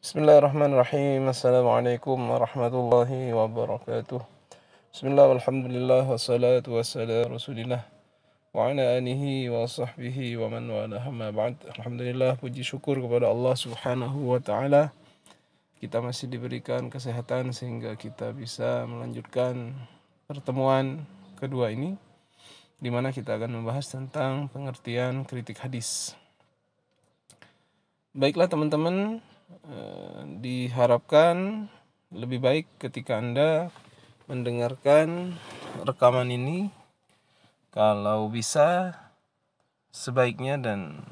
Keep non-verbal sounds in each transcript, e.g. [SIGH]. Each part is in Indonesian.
Bismillahirrahmanirrahim. Assalamualaikum warahmatullahi wabarakatuh. Bismillah walhamdulillah wassalatu wassalamu rasulillah wa ala alihi wa sahbihi wa man wala hamma ba'd. Alhamdulillah puji syukur kepada Allah Subhanahu wa taala. Kita masih diberikan kesehatan sehingga kita bisa melanjutkan pertemuan kedua ini di mana kita akan membahas tentang pengertian kritik hadis. Baiklah teman-teman, diharapkan lebih baik ketika Anda mendengarkan rekaman ini kalau bisa sebaiknya dan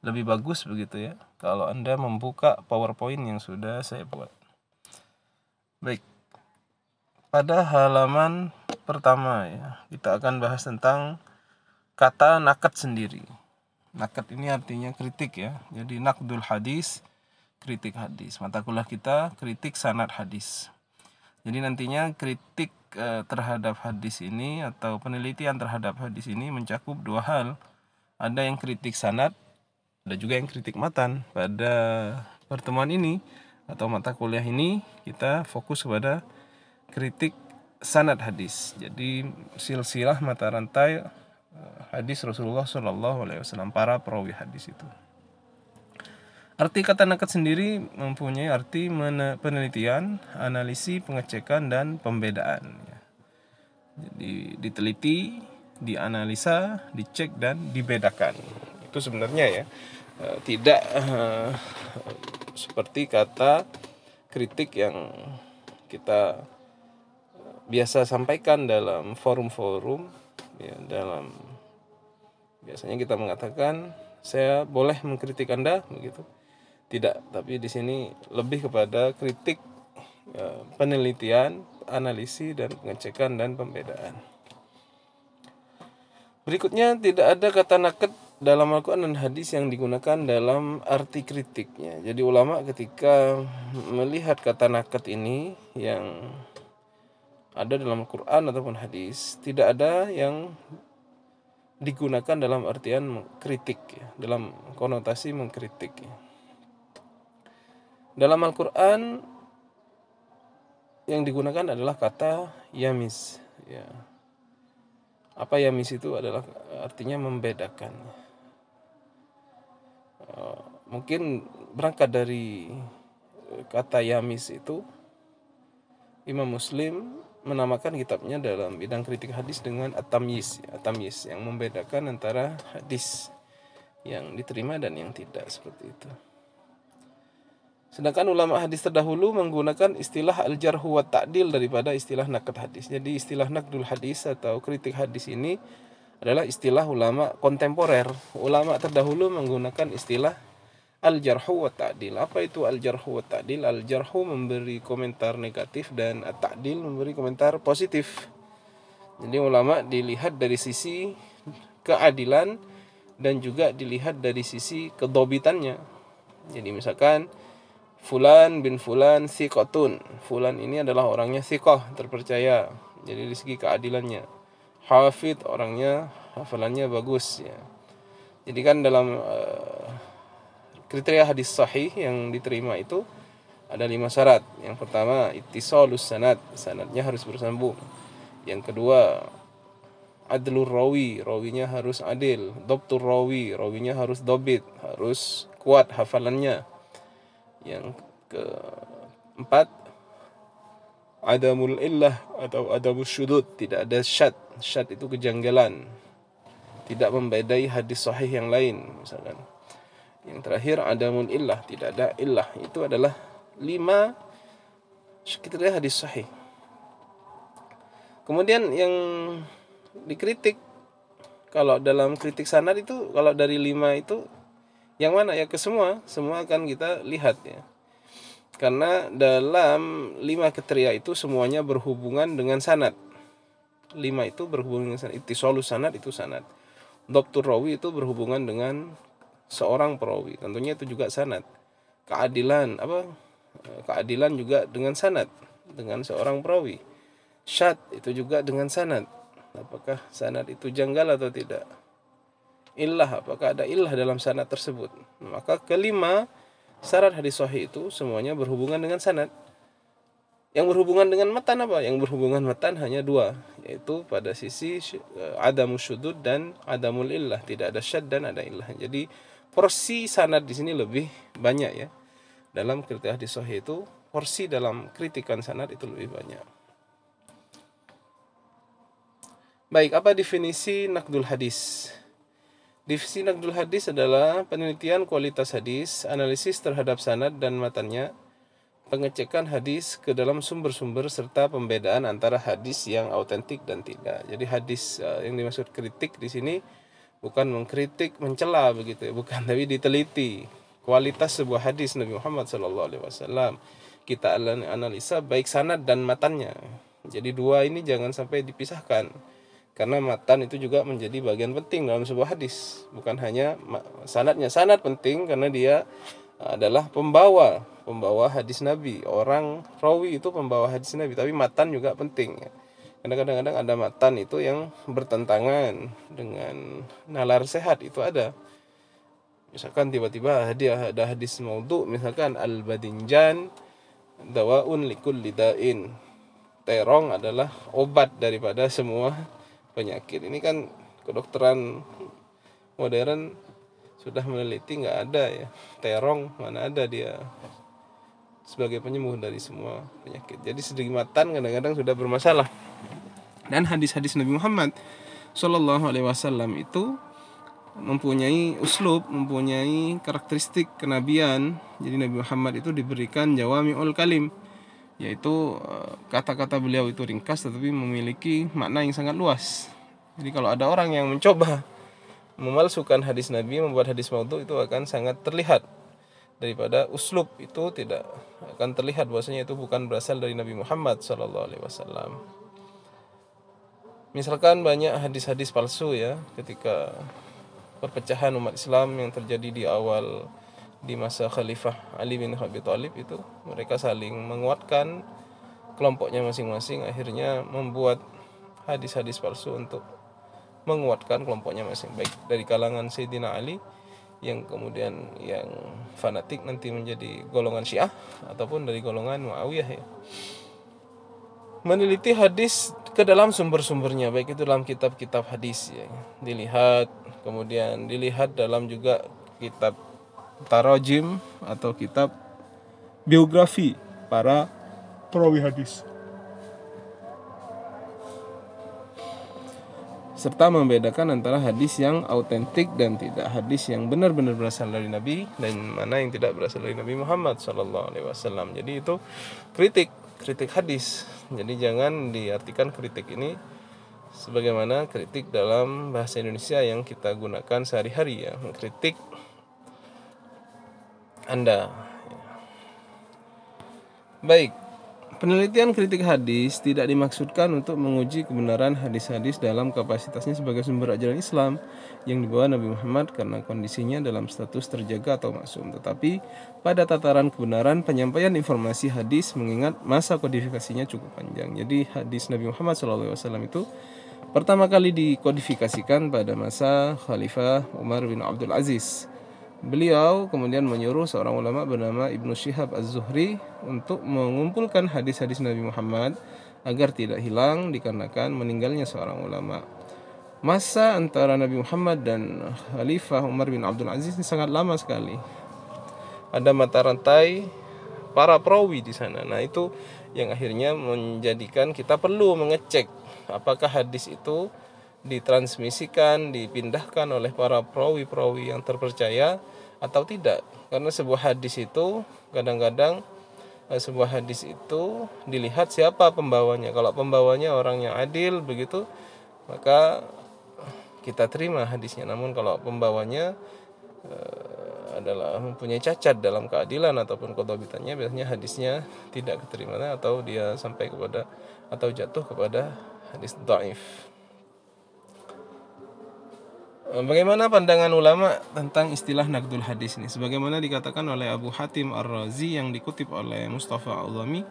lebih bagus begitu ya kalau Anda membuka PowerPoint yang sudah saya buat. Baik. Pada halaman pertama ya, kita akan bahas tentang kata nakat sendiri. Nakat ini artinya kritik ya. Jadi nakdul hadis kritik hadis. Mata kuliah kita kritik sanad hadis. Jadi nantinya kritik e, terhadap hadis ini atau penelitian terhadap hadis ini mencakup dua hal. Ada yang kritik sanad, ada juga yang kritik matan. Pada pertemuan ini atau mata kuliah ini kita fokus kepada kritik sanad hadis. Jadi silsilah mata rantai eh, hadis Rasulullah Shallallahu Alaihi Wasallam para perawi hadis itu. Arti kata nakat sendiri mempunyai arti penelitian, analisis, pengecekan, dan pembedaan. Jadi diteliti, dianalisa, dicek, dan dibedakan. Itu sebenarnya ya eh, tidak uh, seperti kata kritik yang kita eh, biasa sampaikan dalam forum-forum ya, dalam biasanya kita mengatakan saya boleh mengkritik Anda begitu tidak tapi di sini lebih kepada kritik ya, penelitian analisis dan pengecekan dan pembedaan berikutnya tidak ada kata naket dalam Al-Quran dan hadis yang digunakan dalam arti kritiknya. Jadi ulama ketika melihat kata naket ini yang ada dalam Al-Quran ataupun hadis, tidak ada yang digunakan dalam artian kritik, ya, dalam konotasi mengkritik. Ya. Dalam Al-Quran yang digunakan adalah kata yamis. Ya. Apa yamis itu adalah artinya membedakan. Uh, mungkin berangkat dari kata yamis itu Imam Muslim menamakan kitabnya dalam bidang kritik hadis dengan atamyis, atamyis yang membedakan antara hadis yang diterima dan yang tidak seperti itu. Sedangkan ulama hadis terdahulu menggunakan istilah al-jarhu wa ta'dil daripada istilah nakad hadis. Jadi istilah nakdul hadis atau kritik hadis ini adalah istilah ulama kontemporer. Ulama terdahulu menggunakan istilah al-jarhu wa ta'dil. Apa itu al-jarhu wa ta'dil? Al-jarhu memberi komentar negatif dan at-ta'dil memberi komentar positif. Jadi ulama dilihat dari sisi keadilan dan juga dilihat dari sisi kedobitannya. Jadi misalkan Fulan bin Fulan Sikotun Fulan ini adalah orangnya sikoh terpercaya Jadi di segi keadilannya Hafid orangnya hafalannya bagus ya. Jadi kan dalam uh, kriteria hadis sahih yang diterima itu ada lima syarat. Yang pertama ittisalus sanad, sanadnya harus bersambung. Yang kedua adlur rawi, rawinya harus adil. Dobtur rawi, rawinya harus dobit, harus kuat hafalannya yang keempat adamul illah atau adamul syudud. Tidak ada syad. Syad itu kejanggalan. Tidak membedai hadis sahih yang lain misalkan. Yang terakhir adamul illah. Tidak ada illah. Itu adalah lima kriteria hadis sahih. Kemudian yang dikritik kalau dalam kritik sanad itu kalau dari lima itu yang mana? Ya ke semua. Semua akan kita lihat ya. Karena dalam lima kriteria itu semuanya berhubungan dengan sanad. Lima itu berhubungan dengan sanad. Solusi sanad itu sanad. Dokter rawi itu berhubungan dengan seorang perawi. Tentunya itu juga sanad. Keadilan apa? Keadilan juga dengan sanad. Dengan seorang perawi. Syad itu juga dengan sanad. Apakah sanad itu janggal atau tidak illah apakah ada illah dalam sanad tersebut? Maka kelima syarat hadis sahih itu semuanya berhubungan dengan sanad. Yang berhubungan dengan matan apa? Yang berhubungan matan hanya dua yaitu pada sisi uh, adamus syudud dan adamul illah. Tidak ada syad dan ada illah. Jadi porsi sanad di sini lebih banyak ya. Dalam kritik hadis sahih itu porsi dalam kritikan sanad itu lebih banyak. Baik apa definisi nakdul hadis Definisi nakdul hadis adalah penelitian kualitas hadis, analisis terhadap sanad dan matanya, pengecekan hadis ke dalam sumber-sumber serta pembedaan antara hadis yang autentik dan tidak. Jadi hadis uh, yang dimaksud kritik di sini bukan mengkritik, mencela begitu ya, bukan [LAUGHS] tapi diteliti kualitas sebuah hadis Nabi Muhammad SAW. Kita analisa baik sanad dan matannya. Jadi dua ini jangan sampai dipisahkan karena matan itu juga menjadi bagian penting dalam sebuah hadis. Bukan hanya sanatnya. Sanat penting karena dia adalah pembawa pembawa hadis Nabi. Orang rawi itu pembawa hadis Nabi tapi matan juga penting karena kadang-kadang ada matan itu yang bertentangan dengan nalar sehat. Itu ada. Misalkan tiba-tiba dia ada hadis maudhu misalkan al badinjan dawaun likul lidain terong adalah obat daripada semua penyakit. Ini kan kedokteran modern sudah meneliti nggak ada ya. Terong mana ada dia sebagai penyembuh dari semua penyakit. Jadi sedikmatan kadang-kadang sudah bermasalah. Dan hadis-hadis Nabi Muhammad Shallallahu Alaihi Wasallam itu mempunyai uslub, mempunyai karakteristik kenabian. Jadi Nabi Muhammad itu diberikan jawami'ul kalim yaitu eh, kata-kata beliau itu ringkas tetapi memiliki makna yang sangat luas. Jadi kalau ada orang yang mencoba memalsukan hadis Nabi, membuat hadis maudhu itu akan sangat terlihat daripada uslub itu tidak akan terlihat bahwasanya itu bukan berasal dari Nabi Muhammad Wasallam. Misalkan banyak hadis-hadis palsu ya ketika perpecahan umat Islam yang terjadi di awal di masa Khalifah Ali bin Abi Thalib itu mereka saling menguatkan kelompoknya masing-masing akhirnya membuat hadis-hadis palsu untuk menguatkan kelompoknya masing baik dari kalangan Sayyidina Ali yang kemudian yang fanatik nanti menjadi golongan Syiah ataupun dari golongan Muawiyah ya. Meneliti hadis ke dalam sumber-sumbernya baik itu dalam kitab-kitab hadis ya. Dilihat kemudian dilihat dalam juga kitab tarojim atau kitab biografi para perawi hadis. serta membedakan antara hadis yang autentik dan tidak hadis yang benar-benar berasal dari Nabi dan mana yang tidak berasal dari Nabi Muhammad Shallallahu Alaihi Wasallam. Jadi itu kritik kritik hadis. Jadi jangan diartikan kritik ini sebagaimana kritik dalam bahasa Indonesia yang kita gunakan sehari-hari ya, mengkritik anda. Baik, penelitian kritik hadis tidak dimaksudkan untuk menguji kebenaran hadis-hadis dalam kapasitasnya sebagai sumber ajaran Islam yang dibawa Nabi Muhammad karena kondisinya dalam status terjaga atau maksum. Tetapi pada tataran kebenaran penyampaian informasi hadis mengingat masa kodifikasinya cukup panjang. Jadi hadis Nabi Muhammad SAW itu pertama kali dikodifikasikan pada masa Khalifah Umar bin Abdul Aziz Beliau kemudian menyuruh seorang ulama bernama Ibnu Syihab Az-Zuhri untuk mengumpulkan hadis-hadis Nabi Muhammad agar tidak hilang dikarenakan meninggalnya seorang ulama. Masa antara Nabi Muhammad dan Khalifah Umar bin Abdul Aziz ini sangat lama sekali. Ada mata rantai para perawi di sana. Nah, itu yang akhirnya menjadikan kita perlu mengecek apakah hadis itu ditransmisikan, dipindahkan oleh para perawi-perawi yang terpercaya atau tidak. Karena sebuah hadis itu kadang-kadang eh, sebuah hadis itu dilihat siapa pembawanya. Kalau pembawanya orang yang adil begitu, maka kita terima hadisnya. Namun kalau pembawanya uh, adalah mempunyai cacat dalam keadilan ataupun kodobitannya, biasanya hadisnya tidak keterima atau dia sampai kepada atau jatuh kepada hadis dhaif. Bagaimana pandangan ulama tentang istilah Naqdul Hadis ini? Sebagaimana dikatakan oleh Abu Hatim Ar-Razi yang dikutip oleh Mustafa Al-Zami,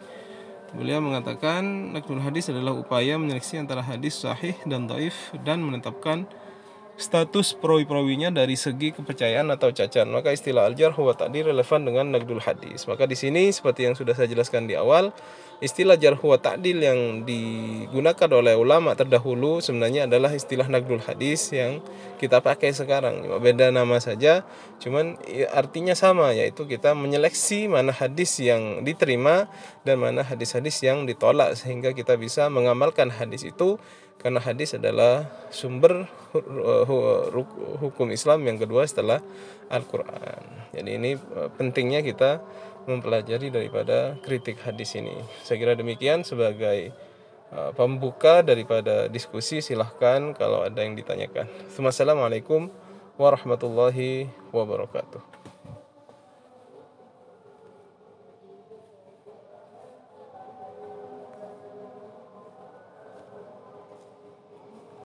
beliau mengatakan Naqdul Hadis adalah upaya menyeleksi antara hadis sahih dan dhaif dan menetapkan status perawi-perawinya dari segi kepercayaan atau cacat. Maka istilah al-jarh wa relevan dengan naqdul hadis. Maka di sini seperti yang sudah saya jelaskan di awal, istilah jarh wa ta'dil yang digunakan oleh ulama terdahulu sebenarnya adalah istilah naqdul hadis yang kita pakai sekarang. Beda nama saja, cuman artinya sama yaitu kita menyeleksi mana hadis yang diterima dan mana hadis-hadis yang ditolak sehingga kita bisa mengamalkan hadis itu karena hadis adalah sumber hukum Islam yang kedua setelah Al-Quran. Jadi ini eh, pentingnya kita mempelajari daripada kritik hadis ini. Saya kira demikian sebagai eh, pembuka daripada diskusi silahkan kalau ada yang ditanyakan. Assalamualaikum warahmatullahi wabarakatuh.